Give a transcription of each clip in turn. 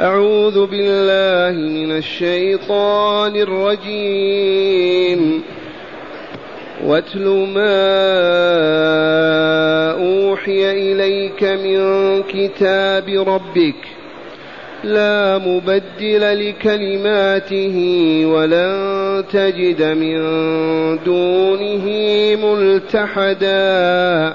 أعوذ بالله من الشيطان الرجيم. واتل ما أوحي إليك من كتاب ربك. لا مبدل لكلماته ولن تجد من دونه ملتحدا.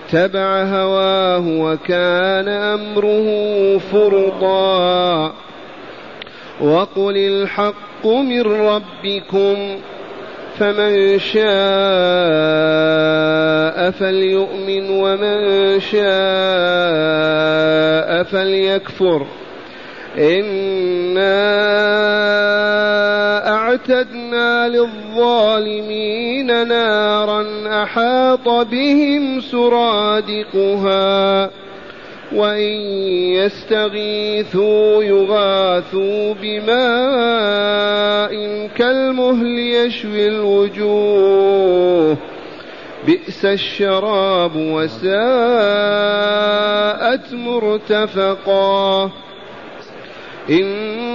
هواه وكان أمره فرطا. وقل الحق من ربكم فمن شاء فليؤمن ومن شاء فليكفر. إنا أعتدنا للظالمين نارا أحاط بهم سرادقها وإن يستغيثوا يغاثوا بماء كالمهل يشوي الوجوه بئس الشراب وساءت مرتفقا إن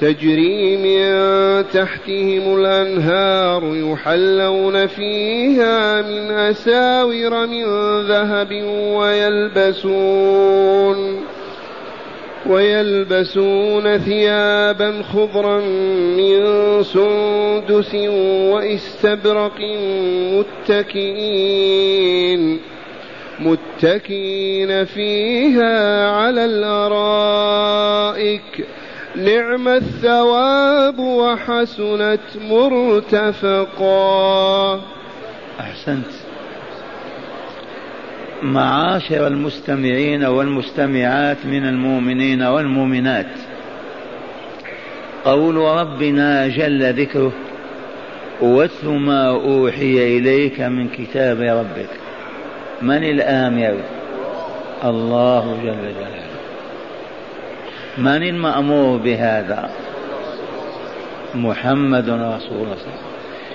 تجري من تحتهم الأنهار يحلون فيها من أساور من ذهب ويلبسون ويلبسون ثيابا خضرا من سندس واستبرق متكئين متكئين فيها على الأرائك نعم الثواب وحسنت مرتفقا. أحسنت. معاشر المستمعين والمستمعات من المؤمنين والمؤمنات. قول ربنا جل ذكره واتل ما أوحي إليك من كتاب ربك. من الامر الله جل جلاله. من المأمور بهذا؟ محمد رسول الله.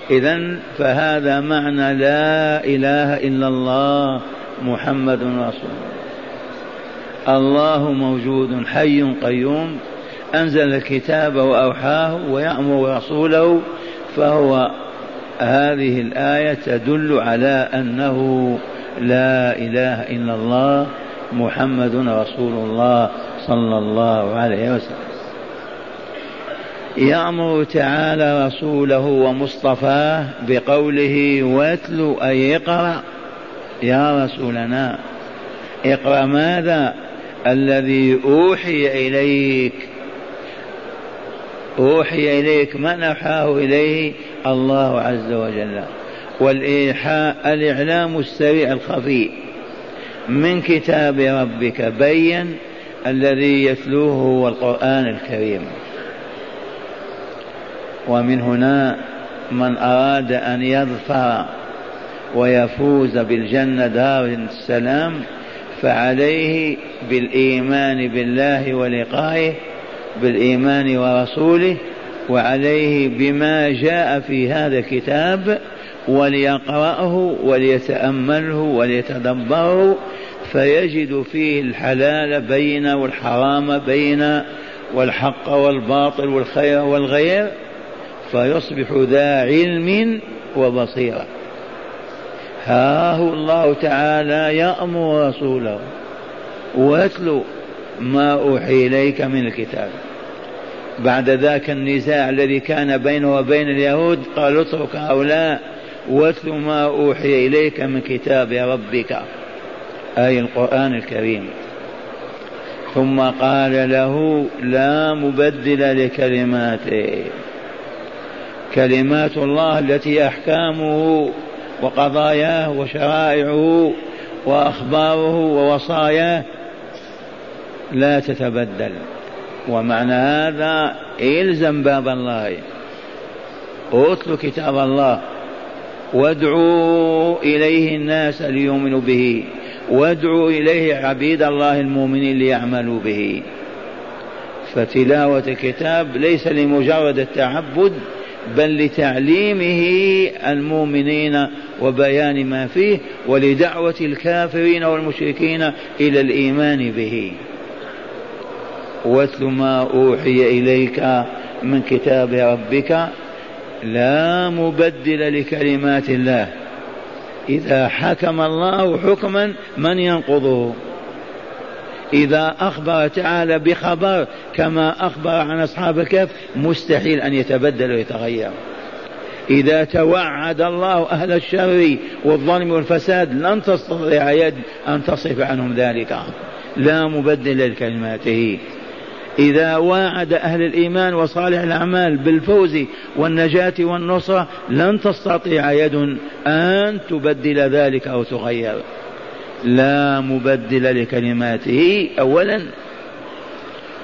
اذا فهذا معنى لا إله إلا الله محمد رسول الله. الله موجود حي قيوم أنزل الكتاب وأوحاه ويأمر رسوله فهو هذه الآية تدل على أنه لا إله إلا الله محمد رسول الله. صلى الله عليه وسلم. يأمر تعالى رسوله ومصطفاه بقوله واتل أي اقرأ. يا رسولنا اقرأ ماذا؟ الذي أوحي إليك. أوحي إليك من أوحاه إليه؟ الله عز وجل. والإيحاء الإعلام السريع الخفي. من كتاب ربك بين الذي يتلوه هو القرآن الكريم. ومن هنا من أراد أن يظفر ويفوز بالجنة دار السلام فعليه بالإيمان بالله ولقائه بالإيمان ورسوله وعليه بما جاء في هذا الكتاب وليقرأه وليتأمله وليتدبره فيجد فيه الحلال بين والحرام بين والحق والباطل والخير والغير فيصبح ذا علم وبصيرة. ها هو الله تعالى يأمر رسوله واتلو ما أوحي إليك من الكتاب. بعد ذاك النزاع الذي كان بينه وبين اليهود قالوا اترك هؤلاء واتل ما أوحي إليك من كتاب ربك. أي القرآن الكريم. ثم قال له لا مبدل لكلماته. كلمات الله التي أحكامه وقضاياه وشرائعه وأخباره ووصاياه لا تتبدل. ومعنى هذا إلزم باب الله. اتل كتاب الله وادعوا إليه الناس ليؤمنوا به. وادعوا إليه عبيد الله المؤمنين ليعملوا به. فتلاوة الكتاب ليس لمجرد التعبد بل لتعليمه المؤمنين وبيان ما فيه ولدعوة الكافرين والمشركين إلى الإيمان به. واتل ما أوحي إليك من كتاب ربك لا مبدل لكلمات الله. إذا حكم الله حكما من ينقضه؟ إذا أخبر تعالى بخبر كما أخبر عن أصحاب الكهف مستحيل أن يتبدل ويتغير. إذا توعد الله أهل الشر والظلم والفساد لن تستطيع يد أن تصف عنهم ذلك. لا مبدل لكلماته. إذا واعد أهل الإيمان وصالح الأعمال بالفوز والنجاة والنصرة لن تستطيع يد أن تبدل ذلك أو تغير. لا مبدل لكلماته أولا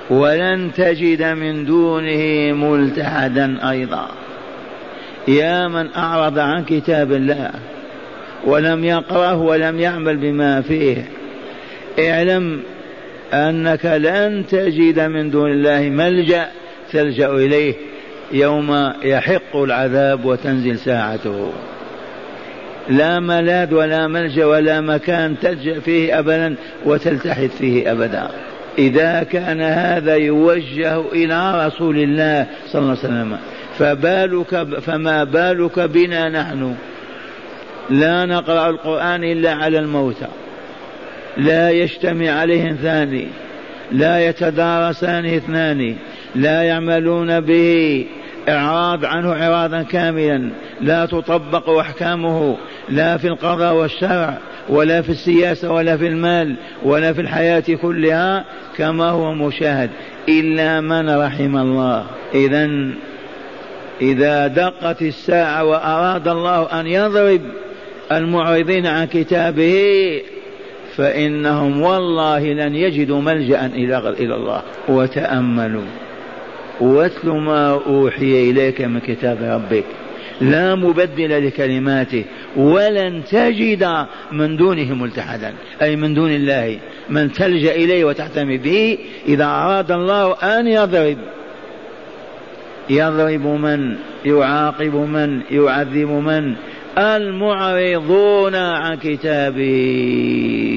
ولن تجد من دونه ملتحدا أيضا. يا من أعرض عن كتاب الله ولم يقرأه ولم يعمل بما فيه اعلم أنك لن تجد من دون الله ملجأ تلجأ إليه يوم يحق العذاب وتنزل ساعته. لا ملاذ ولا ملجأ ولا مكان تلجأ فيه ابدا وتلتحد فيه ابدا. إذا كان هذا يوجه إلى رسول الله صلى الله عليه وسلم فبالك فما بالك بنا نحن؟ لا نقرأ القرآن إلا على الموتى. لا يجتمع عليه ثاني لا يتدارسان اثنان لا يعملون به إعراض عنه إعراضا كاملا لا تطبق أحكامه لا في القضاء والشرع ولا في السياسة ولا في المال ولا في الحياة كلها كما هو مشاهد إلا من رحم الله. إذا إذا دقت الساعة وأراد الله أن يضرب المعرضين عن كتابه فإنهم والله لن يجدوا ملجأ إلى الله. وتأملوا. واتل ما أوحي إليك من كتاب ربك. لا مبدل لكلماته. ولن تجد من دونه ملتحدا أي من دون الله. من تلجأ إليه وتحتمي به. إذا أراد الله أن يضرب. يضرب من؟ يعاقب من؟ يعذب من؟ المعرضون عن كتابه.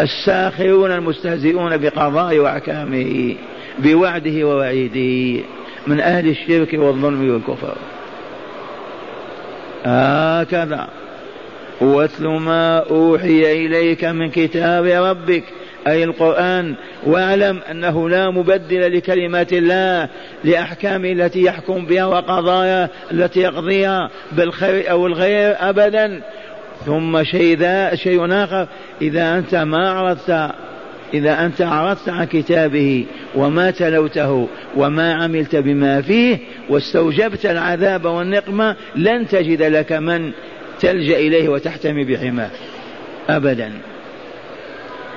الساخرون المستهزئون بقضاء وأحكامه بوعده ووعيده من أهل الشرك والظلم والكفر. هكذا. واتل ما أوحي إليك من كتاب ربك أي القرآن. واعلم أنه لا مبدل لكلمات الله لاحكامه التي يحكم بها وقضايا التي يقضيها بالخير أو الغير ابدا. ثم شيء شيء آخر. إذا أنت ما عرفت إذا أنت أعرضت عن كتابه وما تلوته وما عملت بما فيه واستوجبت العذاب والنقمة لن تجد لك من تلجأ إليه وتحتمي بحماه. أبدا.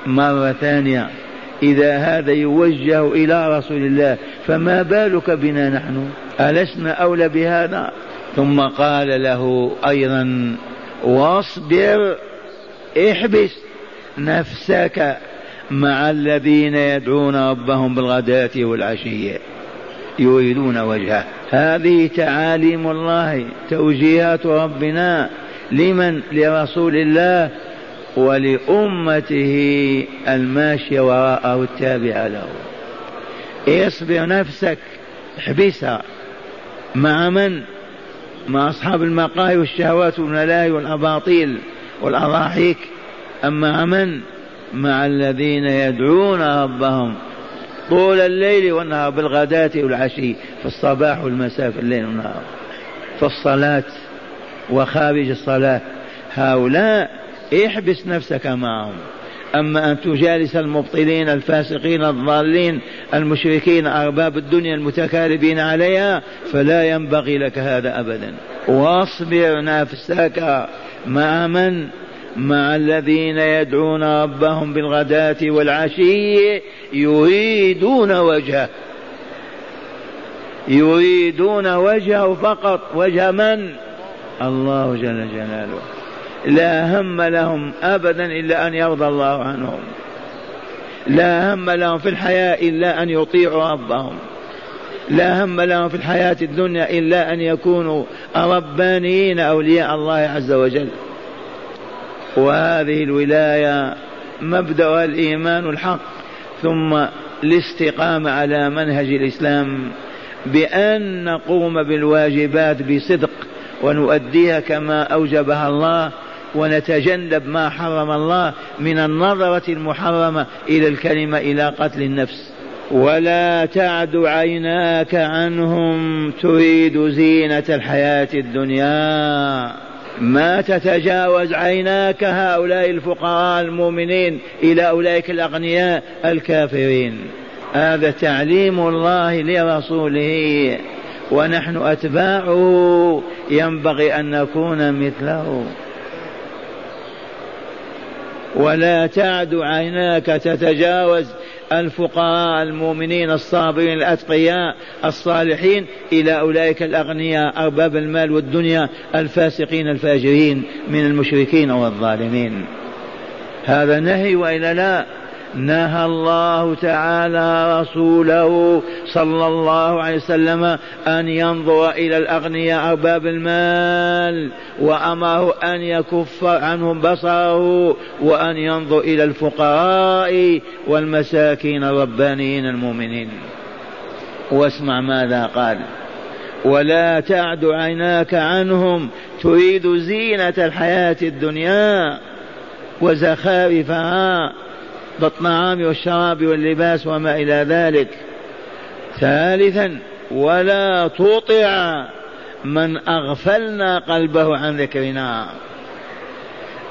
مرة ثانية. إذا هذا يوجه إلى رسول الله فما بالك بنا نحن؟ ألسنا أولى بهذا؟ ثم قال له أيضا واصبر احبس نفسك مع الذين يدعون ربهم بالغداة والعشية يريدون وجهه. هذه تعاليم الله توجيهات ربنا لمن؟ لرسول الله ولأمته الماشية وراءه التابعة له. اصبر نفسك احبسها. مع من؟ مع أصحاب المقاهي والشهوات والملاهي والأباطيل والأضاحيك. أما من؟ مع الذين يدعون ربهم. طول الليل والنهار بالغداة والعشي في الصباح والمساء في الليل والنهار. في الصلاة وخارج الصلاة. هؤلاء احبس نفسك معهم. أما أن تجالس المبطلين الفاسقين الضالين المشركين أرباب الدنيا المتكالبين عليها فلا ينبغي لك هذا أبدا. واصبر نفسك مع من مع الذين يدعون ربهم بالغداة والعشي يريدون وجهه. يريدون وجهه فقط. وجه من؟ الله جل جلاله. لا هم لهم ابدا إلا أن يرضى الله عنهم. لا هم لهم في الحياة إلا أن يطيعوا ربهم. لا هم لهم في الحياة الدنيا إلا أن يكونوا ربانيين أولياء الله عز وجل. وهذه الولاية مبدا الإيمان الحق ثم الاستقامة على منهج الإسلام بأن نقوم بالواجبات بصدق ونؤديها كما أوجبها الله ونتجنب ما حرم الله من النظرة المحرمة إلى الكلمة إلى قتل النفس. ولا تعد عيناك عنهم تريد زينة الحياة الدنيا. ما تتجاوز عيناك هؤلاء الفقراء المؤمنين إلى أولئك الأغنياء الكافرين. هذا تعليم الله لرسوله. ونحن أتباعه. ينبغي أن نكون مثله. ولا تعد عيناك تتجاوز الفقراء المؤمنين الصابرين الأتقياء الصالحين إلى أولئك الأغنياء أرباب المال والدنيا الفاسقين الفاجرين من المشركين والظالمين. هذا نهي وإلا لا؟ نهى الله تعالى رسوله صلى الله عليه وسلم أن ينظر إلى الأغنياء أرباب المال وأمره أن يكف عنهم بصره وأن ينظر إلى الفقراء والمساكين الربانيين المؤمنين. واسمع ماذا قال ولا تعد عيناك عنهم تريد زينة الحياة الدنيا وزخارفها بالطعام والشراب واللباس وما إلى ذلك. ثالثا ولا تطع من أغفلنا قلبه عن ذكرنا.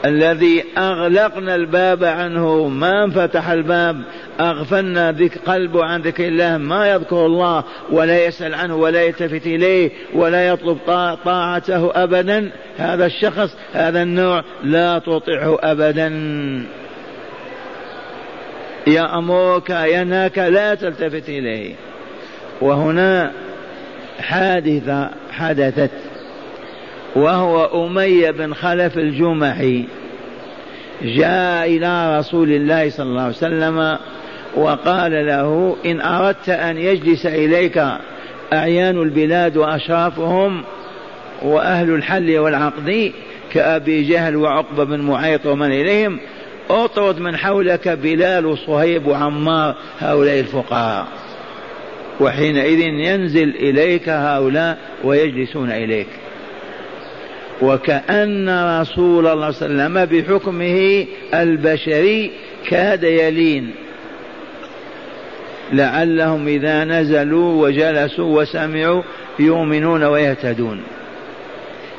الذي أغلقنا الباب عنه ما انفتح الباب أغفلنا ذك قلبه عن ذكر الله ما يذكر الله ولا يسأل عنه ولا يلتفت إليه ولا يطلب طاعته أبدا. هذا الشخص هذا النوع لا تطعه أبدا. يأمرك ينهاك لا تلتفت إليه. وهنا حادثة حدثت. وهو أمية بن خلف الجمحي جاء إلى رسول الله صلى الله عليه وسلم وقال له إن أردت أن يجلس إليك أعيان البلاد وأشرافهم وأهل الحل والعقد كأبي جهل وعقبة بن معيط ومن إليهم اطرد من حولك بلال وصهيب وعمار هؤلاء الفقراء وحينئذ ينزل إليك هؤلاء ويجلسون إليك. وكأن رسول الله صلى الله عليه وسلم بحكمه البشري كاد يلين. لعلهم إذا نزلوا وجلسوا وسمعوا يؤمنون ويهتدون.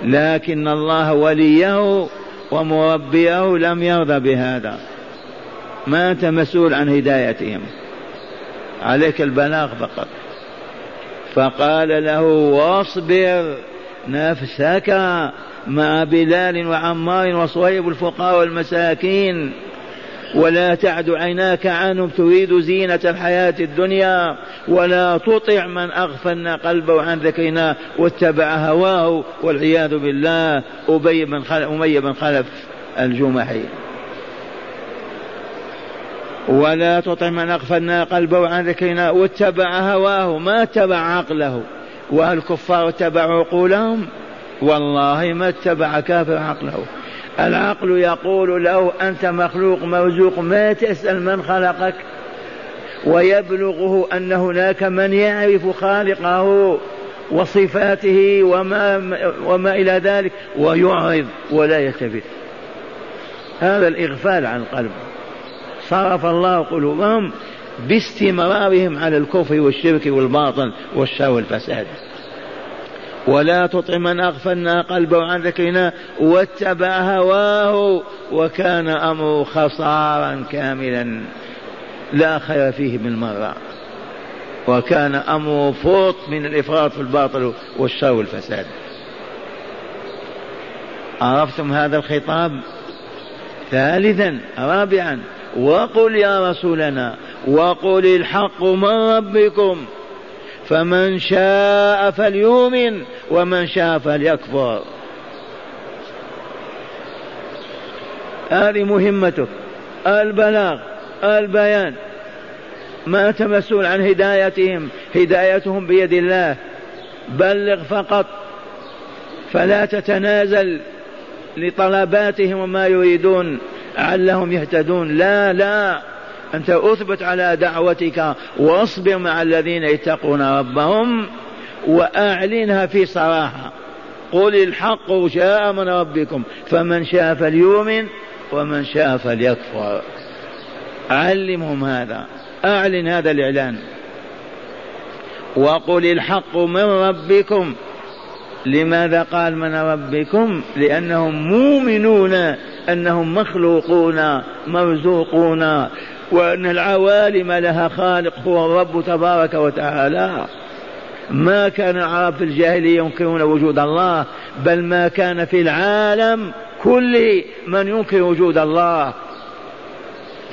لكن الله وليه ومربيه لم يرضى بهذا. ما أنت مسؤول عن هدايتهم. عليك البلاغ فقط. فقال له واصبر نفسك مع بلال وعمار وصهيب الفقراء والمساكين. ولا تعد عيناك عنهم تريد زينة الحياة الدنيا ولا تطع من أغفلنا قلبه عن ذكرنا واتبع هواه والعياذ بالله. أبي بن خلف أمية بن خلف الجمحي. ولا تطع من أغفلنا قلبه عن ذكرنا واتبع هواه. ما اتبع عقله. وهل الكفار اتبعوا عقولهم؟ والله ما اتبع كافر عقله. العقل يقول له أنت مخلوق مرزوق ما تسأل من خلقك؟ ويبلغه أن هناك من يعرف خالقه وصفاته وما, وما إلى ذلك ويعرض ولا يلتفت هذا الإغفال عن القلب. صرف الله قلوبهم باستمرارهم على الكفر والشرك والباطل والشر والفساد. ولا تطع من أغفلنا قلبه عن ذكرنا واتبع هواه وكان أمره خسارا كاملا لا خير فيه بالمرة وكان أمره فرط من الإفراط في الباطل والشر والفساد. عرفتم هذا الخطاب؟ ثالثا رابعا وقل يا رسولنا وقل الحق من ربكم. فمن شاء فليؤمن ومن شاء فليكفر. هذه مهمتك البلاغ البيان. ما أنت مسؤول عن هدايتهم هدايتهم بيد الله. بلغ فقط. فلا تتنازل لطلباتهم وما يريدون علهم يهتدون. لا لا. أنت أثبت على دعوتك واصبر مع الذين يتقون ربهم وأعلنها في صراحة. قل الحق جاء من ربكم فمن شاء فليؤمن ومن شاء فليكفر. علمهم هذا أعلن هذا الإعلان. وقل الحق من ربكم. لماذا قال من ربكم؟ لأنهم مؤمنون أنهم مخلوقون مرزوقون. وأن العوالم لها خالق هو الرب تبارك وتعالى. ما كان العرب في الجاهلية ينكرون وجود الله بل ما كان في العالم كله من ينكر وجود الله.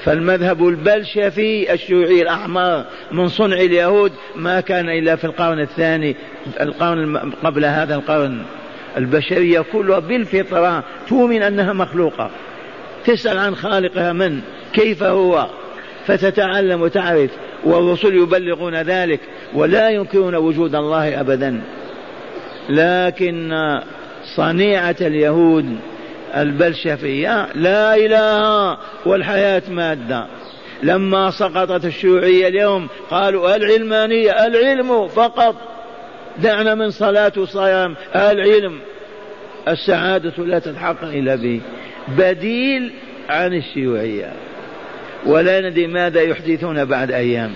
فالمذهب البلشفي الشيوعي الأحمر من صنع اليهود ما كان إلا في القرن الثاني القرن قبل هذا القرن. البشرية كلها بالفطرة تؤمن أنها مخلوقة. تسأل عن خالقها من؟ كيف هو؟ فتتعلم وتعرف والرسل يبلغون ذلك ولا ينكرون وجود الله أبدا. لكن صنيعة اليهود البلشفية لا إله والحياة مادة. لما سقطت الشيوعية اليوم قالوا العلمانية العلم فقط. دعنا من صلاة وصيام العلم. السعادة لا تتحقق إلا به بديل عن الشيوعية. ولا ندري ماذا يحدثون بعد أيام.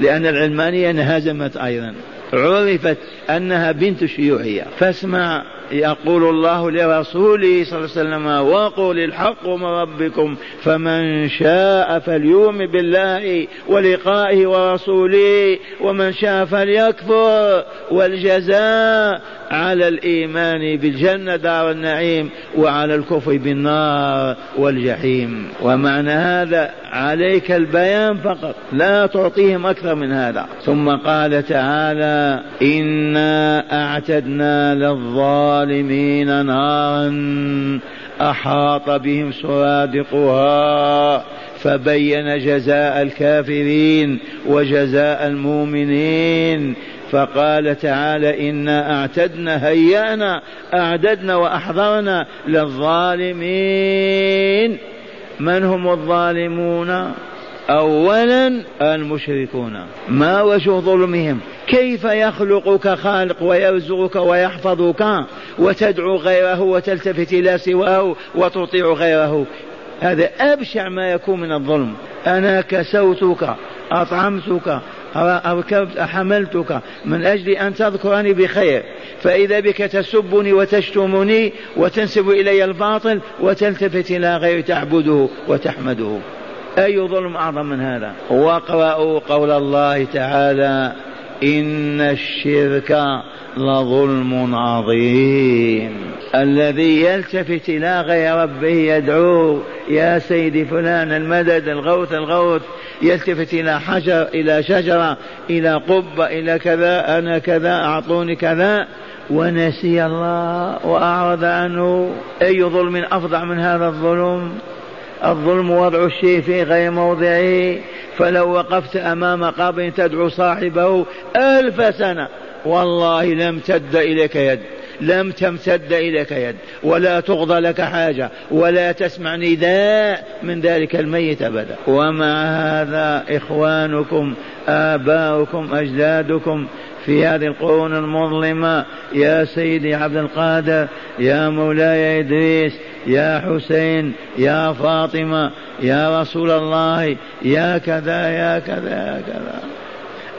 لأن العلمانية انهزمت أيضا. عرفت أنها بنت شيوعية. فاسمع يقول الله لرسوله صلى الله عليه وسلم وقل الحق من ربكم فمن شاء فليؤمن بالله ولقائه ورسوله ومن شاء فليكفر. والجزاء على الإيمان بالجنة دار النعيم وعلى الكفر بالنار والجحيم. ومعنى هذا عليك البيان فقط لا تعطيهم أكثر من هذا. ثم قال تعالى إنا أعتدنا للظالمين نارا أحاط بهم سرادقها فبين جزاء الكافرين وجزاء المؤمنين فقال تعالى إنا أعتدنا هيأنا أعددنا وأحضرنا للظالمين. من هم الظالمون؟ أولا المشركون. ما وجه ظلمهم؟ كيف يخلقك خالق ويرزقك ويحفظك وتدعو غيره وتلتفت إلى سواه وتطيع غيره؟ هذا أبشع ما يكون من الظلم. أنا كسوتك أطعمتك أركبت حملتك من أجل أن تذكرني بخير. فإذا بك تسبني وتشتمني وتنسب إلي الباطل وتلتفت إلى غير تعبده وتحمده. أي ظلم أعظم من هذا؟ واقرأوا قول الله تعالى إن الشرك لظلم عظيم. الذي يلتفت إلى غير ربه يدعوه يا سيدي فلان المدد الغوث الغوث. يلتفت إلى حجر إلى شجرة إلى قبة إلى كذا أنا كذا أعطوني كذا. ونسي الله وأعرض عنه. أي ظلم أفظع من هذا الظلم؟ الظلم وضع الشيء في غير موضعه. فلو وقفت أمام قبر تدعو صاحبه ألف سنة. والله لم تد إليك يد لم تمتد إليك يد ولا تغضى لك حاجة ولا تسمع نداء من ذلك الميت أبدا. ومع هذا إخوانكم آباؤكم أجدادكم في هذه القرون المظلمة؟ يا سيدي عبد القادر يا مولاي إدريس يا حسين يا فاطمة يا رسول الله يا كذا يا كذا يا كذا.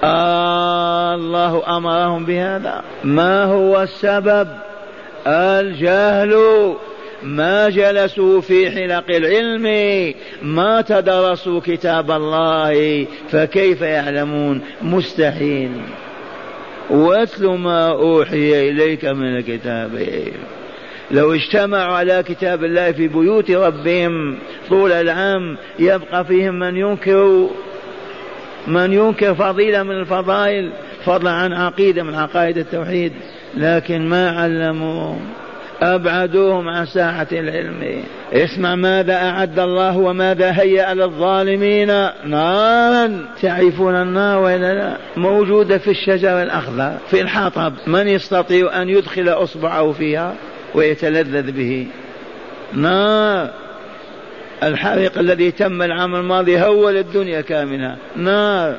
الله أمرهم بهذا. ما هو السبب؟ الجهل. ما جلسوا في حلق العلم. ما تدرسوا كتاب الله. فكيف يعلمون؟ مستحيل. واتل ما أوحي إليك من الكتاب. لو اجتمعوا على كتاب الله في بيوت ربهم طول العام يبقى فيهم من ينكر. من ينكر فضيلة من الفضائل فضلا عن عقيدة من عقائد التوحيد لكن ما علموا. أبعدوهم عن ساحة العلم. اسمع ماذا أعد الله وماذا هيأ للظالمين. نارا. تعرفون النار وإلا لا؟ موجودة في الشجر الأخضر في الحطب من يستطيع أن يدخل أصبعه فيها ويتلذذ به؟ نار. الحريق الذي تم العام الماضي هول الدنيا كاملة. نار.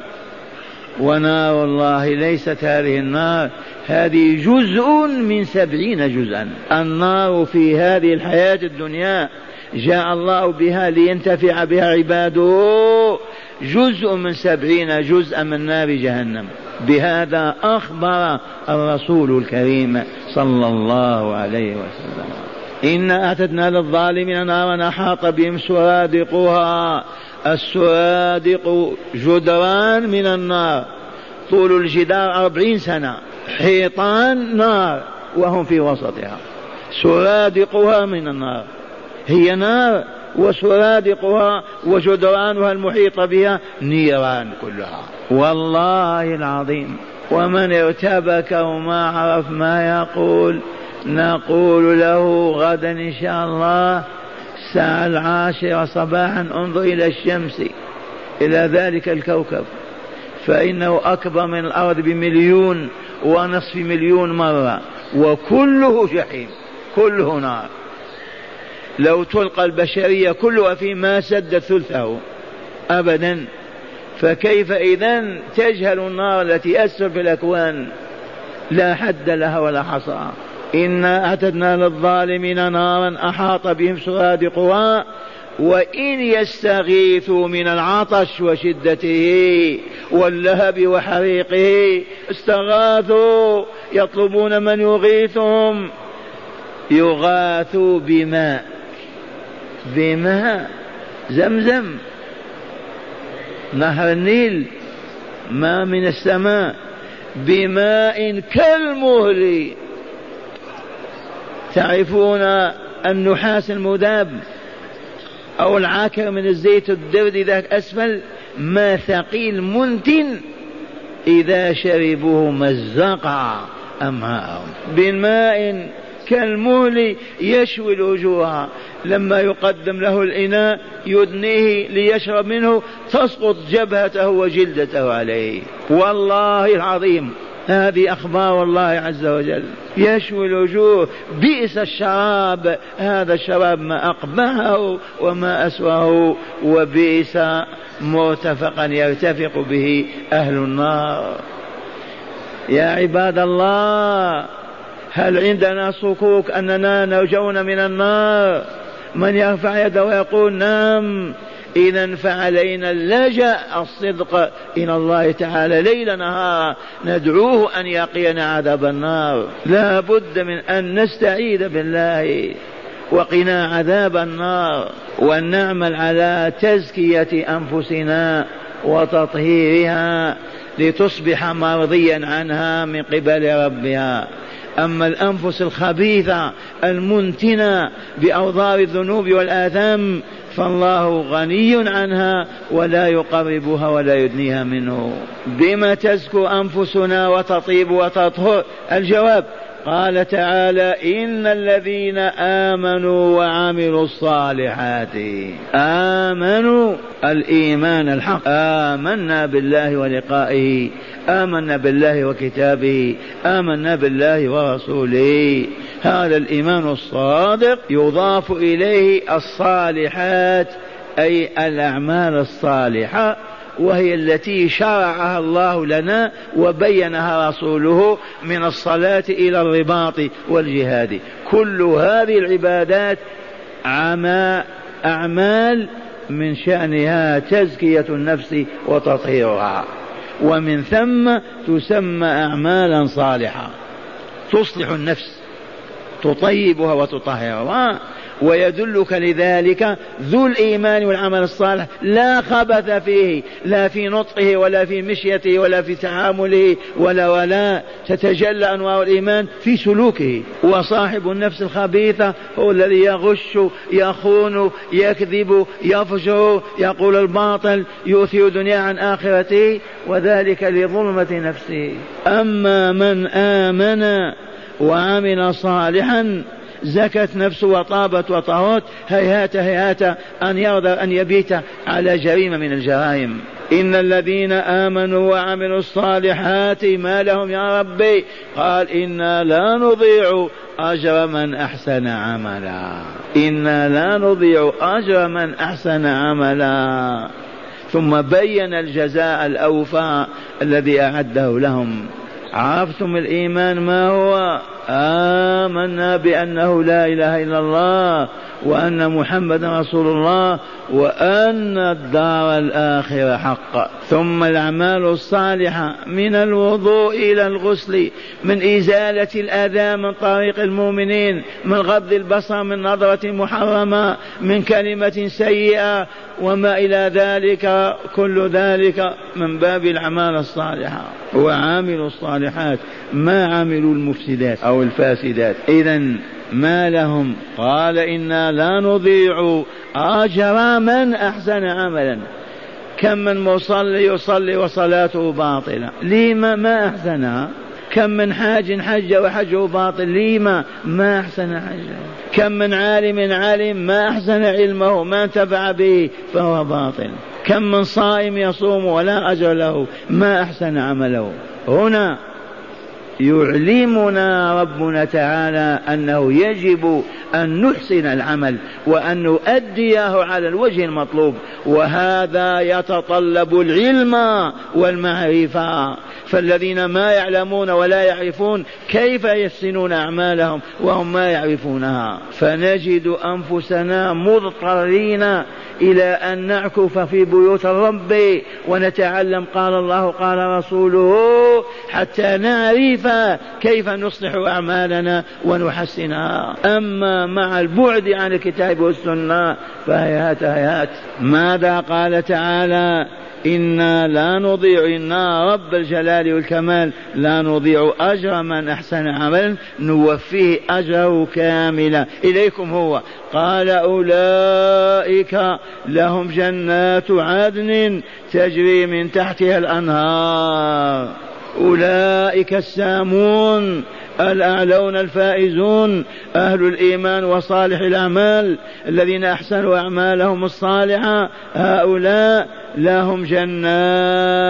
ونار الله ليست هذه النار. هذه جزء من سبعين جزءا. النار في هذه الحياة الدنيا جاء الله بها لينتفع بها عباده. جزء من سبعين جزءا من نار جهنم. بهذا أخبر الرسول الكريم صلى الله عليه وسلم. إنا أعتدنا للظالمين نارا أحاط بهم سرادقها السرادق جدران من النار. طول الجدار أربعين سنة. حيطان نار. وهم في وسطها. سرادقها من النار. هي نار وسرادقها وجدرانها المحيطة بها نيران كلها. والله العظيم. ومن ارتبك وما عرف ما يقول. نقول له غدا إن شاء الله الساعة العاشرة صباحا انظر إلى الشمس إلى ذلك الكوكب. فإنه أكبر من الأرض بمليون ونصف مليون مرة وكله جحيم كله نار. لو تلقى البشرية كلها فيه ما سد ثلثه أبدا فكيف إذا تجهل النار التي أسر في الأكوان؟ لا حد لها ولا حصى. إنا أعتدنا للظالمين نارا أحاط بهم سرادقها وإن يستغيثوا من العطش وشدته واللهب وحريقه استغاثوا يطلبون من يغيثهم يغاثوا بماء بماء زمزم نهر النيل ماء من السماء بماء كالمهل تعرفون النحاس المذاب أو العاكر من الزيت الدرد ذاك أسفل ما ثقيل منتن إذا شربوه مزق أمعاءهم بماء كالمهل يشوي الوجوه لما يقدم له الإناء يدنيه ليشرب منه تسقط جبهته وجلدته عليه والله العظيم هذه أخبار الله عز وجل. يشوي الوجوه بئس الشراب. هذا الشراب ما أقبحه وما أسواه وبئس مرتفقا يرتفق به أهل النار. يا عباد الله هل عندنا صكوك أننا نرجون من النار؟ من يرفع يده ويقول نعم إذا فعلينا اللجأ الصدق إلى الله تعالى. ليل نهار ندعوه أن يقينا عذاب النار. لا بد من أن نستعيذ بالله. وقنا عذاب النار. وأن نعمل على تزكية أنفسنا وتطهيرها لتصبح مرضيا عنها من قبل ربها. أما الأنفس الخبيثة المنتنة بأوضار الذنوب والآثام فالله غني عنها ولا يقربها ولا يدنيها منه. بما تزكو أنفسنا وتطيب وتطهر؟ الجواب قال تعالى إن الذين آمنوا وعملوا الصالحات آمنوا الإيمان الحق آمنا بالله ولقائه. آمنا بالله وكتابه آمنا بالله ورسوله. هذا الإيمان الصادق يضاف إليه الصالحات أي الأعمال الصالحة وهي التي شرعها الله لنا وبينها رسوله من الصلاة إلى الرباط والجهاد. كل هذه العبادات أعمال من شأنها تزكية النفس وتطهيرها. ومن ثم تسمى أعمالا صالحة تصلح النفس تطيبها وتطهرها. ويدلك لذلك ذو الإيمان والعمل الصالح. لا خبث فيه لا في نطقه ولا في مشيته ولا في تعامله ولا ولا. تتجلى أنوار الإيمان في سلوكه. وصاحب النفس الخبيثة هو الذي يغش يخون يكذب يفجر يقول الباطل يؤثر دنيا عن آخرته وذلك لظلمة نفسه. أما من آمن وعمل صالحا زكت نفسه وطابت وطهرت. هيهات هيهات أن يرضى أن يبيت على جريمة من الجرائم. إن الذين آمنوا وعملوا الصالحات ما لهم يا ربي؟ قال إنا لا نضيع أجر من أحسن عملا. إنا لا نضيع أجر من أحسن عملا. ثم بين الجزاء الأوفى الذي أعده لهم. عرفتم الإيمان ما هو؟ آمنا بأنه لا إله إلا الله. وأن محمدا رسول الله وأن الدار الآخرة حق. ثم الأعمال الصالحة من الوضوء إلى الغسل من إزالة الأذى من طريق المؤمنين من غض البصر من نظرة محرمة من كلمة سيئة وما إلى ذلك كل ذلك من باب الأعمال الصالحة. وعاملوا الصالحات ما عملوا المفسدات أو الفاسدات. إذا ما لهم؟ قال إنا لا نضيع أجر من أحسن عملا. كم من مصلي يصلي وصلاته باطلة. لما ما أحسنها كم من حاج حج وحجه باطل. لما ما أحسن حجه كم من عالم علم ما أحسن علمه. ما انتفع به فهو باطل. كم من صائم يصوم ولا أجر له. ما أحسن عمله. هنا يعلمنا ربنا تعالى أنه يجب أن نحسن العمل وأن نؤديه على الوجه المطلوب وهذا يتطلب العلم والمعرفة. فالذين ما يعلمون ولا يعرفون كيف يحسنون أعمالهم وهم ما يعرفونها. فنجد أنفسنا مضطرين إلى أن نعكف في بيوت الرب ونتعلم. قال الله قال رسوله حتى نعرف كيف نصلح أعمالنا ونحسنها أما مع البعد عن الكتاب والسنة فهيهات هيهات ماذا قال تعالى؟ إنا لا نضيع إنا رب الجلال والكمال لا نضيع أجر من أحسن عملا نوفيه أجره كاملا. إليكم هو. قال أولئك لهم جنات عدن تجري من تحتها الأنهار. أولئك السامون الأعلون الفائزون أهل الإيمان وصالح الأعمال الذين أحسنوا أعمالهم الصالحة. هؤلاء لهم جنات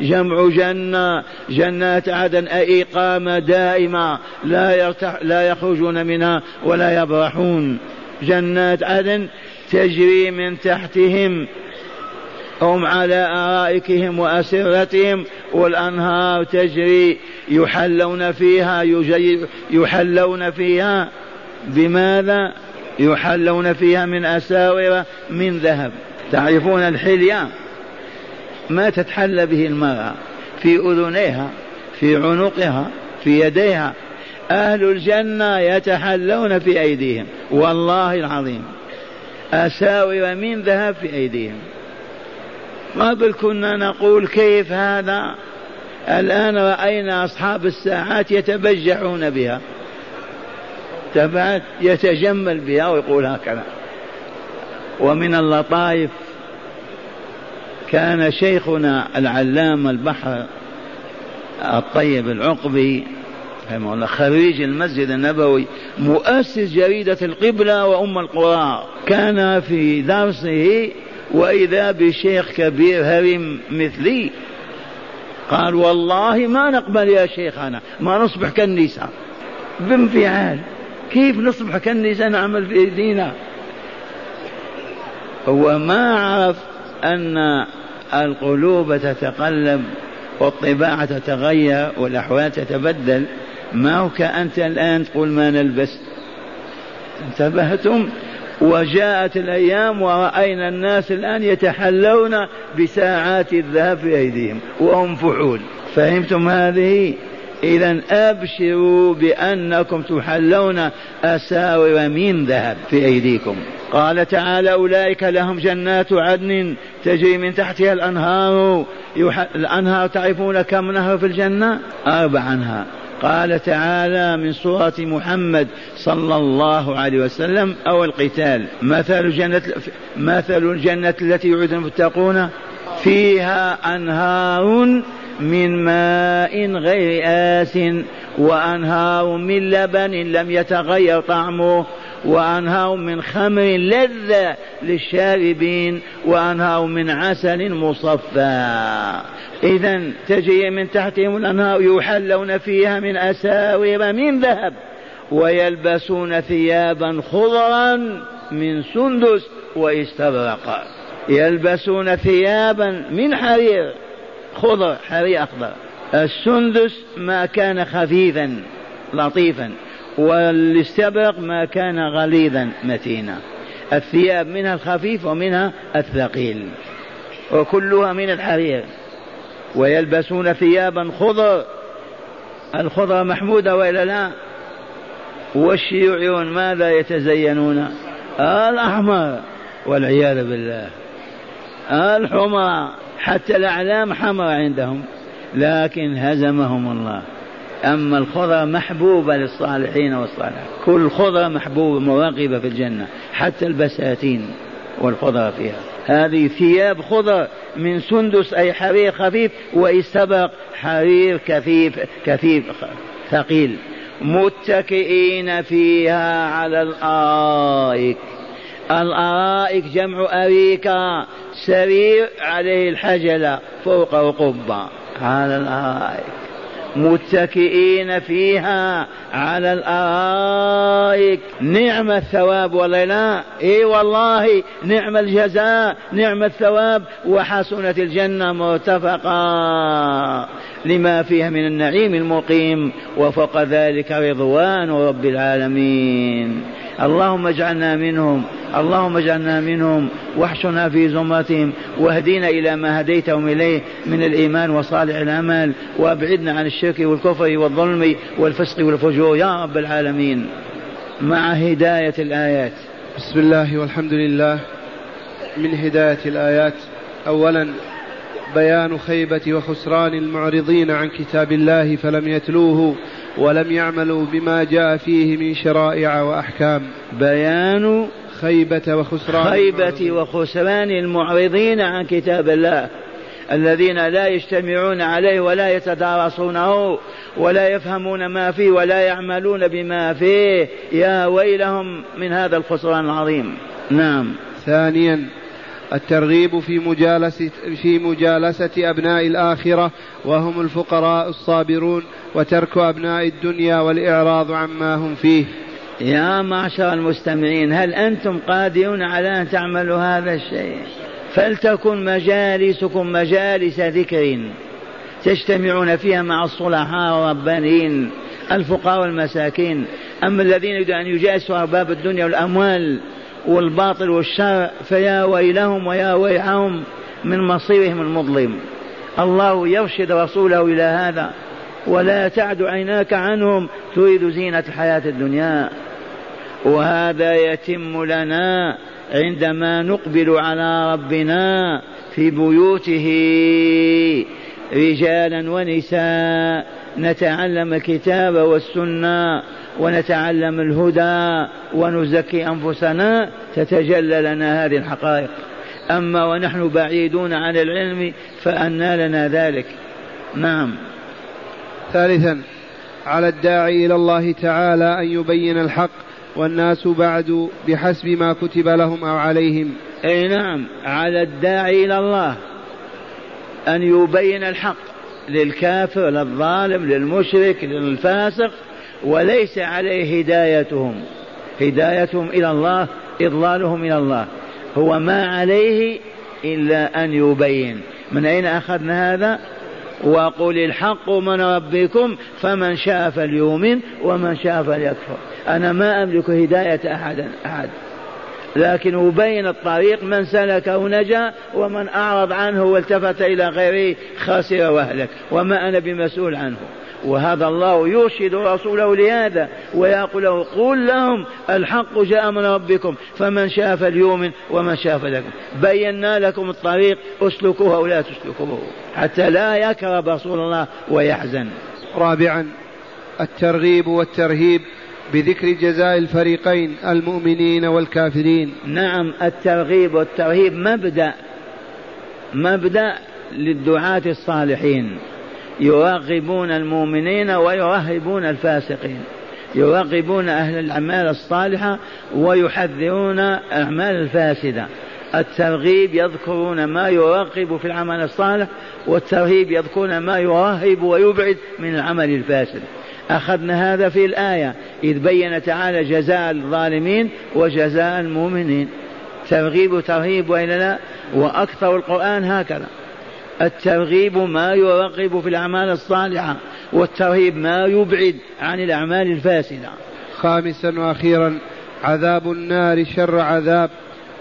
جمع جنة جنات عدن أي إقامة دائمة لا, يرتح لا يخرجون منها ولا يبرحون. جنات عدن تجري من تحتهم هم على أرائكهم وأسرتهم. والأنهار تجري يحلون فيها يحلون فيها. بماذا؟ يحلون فيها من أساور من ذهب. تعرفون الحلية؟ ما تتحلى به المرأة في أذنيها في عنقها في يديها. أهل الجنة يتحلون في أيديهم والله العظيم. أساور من ذهب في ايديهم قبل كنا نقول كيف هذا؟ الآن رأينا أصحاب الساعات يتبجحون بها. تبعت يتجمل بها ويقول هكذا. ومن اللطائف كان شيخنا العلامة البحر الطيب العقبي رحمه الله خريج المسجد النبوي مؤسس جريدة القبلة وأم القرى. كان في درسه وإذا بشيخ كبير هرم مثلي قال والله ما نقبل يا شيخنا ما نصبح كالنساء. بانفعال. كيف نصبح كالنساء نعمل في ايدينا هو ما عرف أن القلوب تتقلب والطباع تتغير والأحوال تتبدل. ما هو كأنت الآن تقول ما نلبس؟ انتبهتم؟ وجاءت الأيام ورأينا الناس الآن يتحلون بساعات الذهب في أيديهم وهم فحول. فهمتم هذه؟ إذا أبشروا بأنكم تحلون أساور من ذهب في أيديكم. قال تعالى أولئك لهم جنات عدن تجري من تحتها الأنهار الأنهار تعرفون كم نهر في الجنة؟ أربع أنهار قال تعالى من سورة محمد صلى الله عليه وسلم أو القتال. مثل الجنة مثل الجنة التي يعد المتقون؟ فيها أنهار من ماء غير آس وأنهار من لبن لم يتغير طعمه. وأنهار من خمر لذة للشاربين وأنهار من عسل مصفى. إذا تجري من تحتهم الأنهار يحلون فيها من أساور من ذهب ويلبسون ثيابا خضرا من سندس واستبرق يلبسون ثيابا من حرير خضر حرير أخضر. السندس ما كان خفيفا لطيفا. والاستبرق ما كان غليظا متينا. الثياب منها الخفيف ومنها الثقيل. وكلها من الحرير. ويلبسون ثيابا خضر. الخضر محمودة وإلا لا؟ والشيوعيون ماذا يتزينون؟ الأحمر والعياذ بالله. الحمر حتى الأعلام حمر عندهم لكن هزمهم الله. أما الخضرة محبوبة للصالحين والصالحات. كل خضرة محبوبة مراقبة في الجنة حتى البساتين والخضرة فيها. هذه ثياب خضر من سندس أي حرير خفيف واستبق حرير كثيف كثيف ثقيل. متكئين فيها على الأرائك. الأرائك جمع أريكة سرير عليه الحجلة فوقه قبه على الأرائك. متكئين فيها على الأرائك. نعم الثواب ولا لا؟ إي والله نعم الجزاء نعم الثواب. وحسنت الجنة مرتفقا لما فيها من النعيم المقيم. وفوق ذلك رضوان رب العالمين. اللهم اجعلنا منهم اللهم اجعلنا منهم واحشنا في زمرتهم واهدنا إلى ما هديتهم إليه من الإيمان وصالح الامل وأبعدنا عن الشرك والكفر والظلم والفسق والفجور. يا رب العالمين مع هداية الآيات. بسم الله والحمد لله. من هداية الآيات اولا بيان خيبة وخسران المعرضين عن كتاب الله فلم يتلوه ولم يعملوا بما جاء فيه من شرائع وأحكام. بيان خيبة وخسران خيبة وخسران المعرضين عن كتاب الله. الذين لا يجتمعون عليه ولا يتدارسونه ولا يفهمون ما فيه ولا يعملون بما فيه. يا ويلهم من هذا الخسران العظيم. نعم. ثانيا الترغيب في مجالسة في مجالسة أبناء الآخرة وهم الفقراء الصابرون وترك أبناء الدنيا والإعراض عما هم فيه. يا معشر المستمعين هل أنتم قادرون على أن تعملوا هذا الشيء؟ فلتكن مجالسكم مجالس ذكر. تجتمعون فيها مع الصلحاء والربانيين الفقراء والمساكين. أما الذين يريدون أن يجالسوا أرباب الدنيا والأموال والباطل والشر فيا ويلهم ويا ويحهم من مصيرهم المظلم. الله يرشد رسوله إلى هذا ولا تعد عيناك عنهم تريد زينة الحياة الدنيا. وهذا يتم لنا عندما نقبل على ربنا في بيوته. رجالا ونساء نتعلم الكتاب والسنة ونتعلم الهدى ونزكي أنفسنا تتجلى لنا هذه الحقائق. أما ونحن بعيدون عن العلم فانى لنا ذلك. نعم. ثالثا على الداعي إلى الله تعالى أن يبين الحق والناس بعد بحسب ما كتب لهم أو عليهم. أي نعم على الداعي إلى الله أن يبين الحق للكافر للظالم للمشرك للفاسق. وليس عليه هدايتهم. هدايتهم إلى الله إضلالهم إلى الله. هو ما عليه إلا أن يبين. من أين أخذنا هذا؟ وقل الحق من ربكم فمن شاء فليؤمن ومن شاء فليكفر. أنا ما أملك هداية أحد أحد. لكن أبين الطريق من سلكه نجا ومن أعرض عنه والتفت إلى غيره خسر وهلك وما أنا بمسؤول عنه. وهذا الله يرشد رسوله لهذا ويقول له قل لهم الحق جاء من ربكم فمن شاء فليؤمن ومن شاء فليكن بينا لكم الطريق اسلكوها ولا تسلكوه حتى لا يكرب رسول الله ويحزن. رابعا الترغيب والترهيب بذكر جزاء الفريقين المؤمنين والكافرين. نعم الترغيب والترهيب مبدأ مبدأ للدعاة الصالحين. يرغبون المؤمنين ويرهبون الفاسقين. يرغبون أهل الأعمال الصالحة ويحذرون الأعمال الفاسدة. الترغيب يذكرون ما يرغب في العمل الصالح والترهيب يذكرون ما يرهب ويبعد من العمل الفاسد. أخذنا هذا في الآية إذ بين تعالى جزاء الظالمين وجزاء المؤمنين. ترغيب وترهيب وإلا لا؟ وأكثر القرآن هكذا. الترغيب ما يرغب في الأعمال الصالحة والترهيب ما يبعد عن الأعمال الفاسدة. خامسا وأخيرا عذاب النار شر عذاب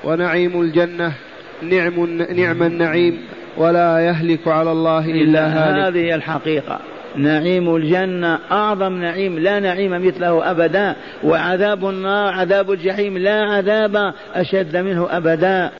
ونعيم الجنة نعم نعم النعيم ولا يهلك على الله إلا هالك. هذه الحقيقة. نعيم الجنة أعظم نعيم لا نعيم مثله أبدا وعذاب النار عذاب الجحيم لا عذاب أشد منه أبدا.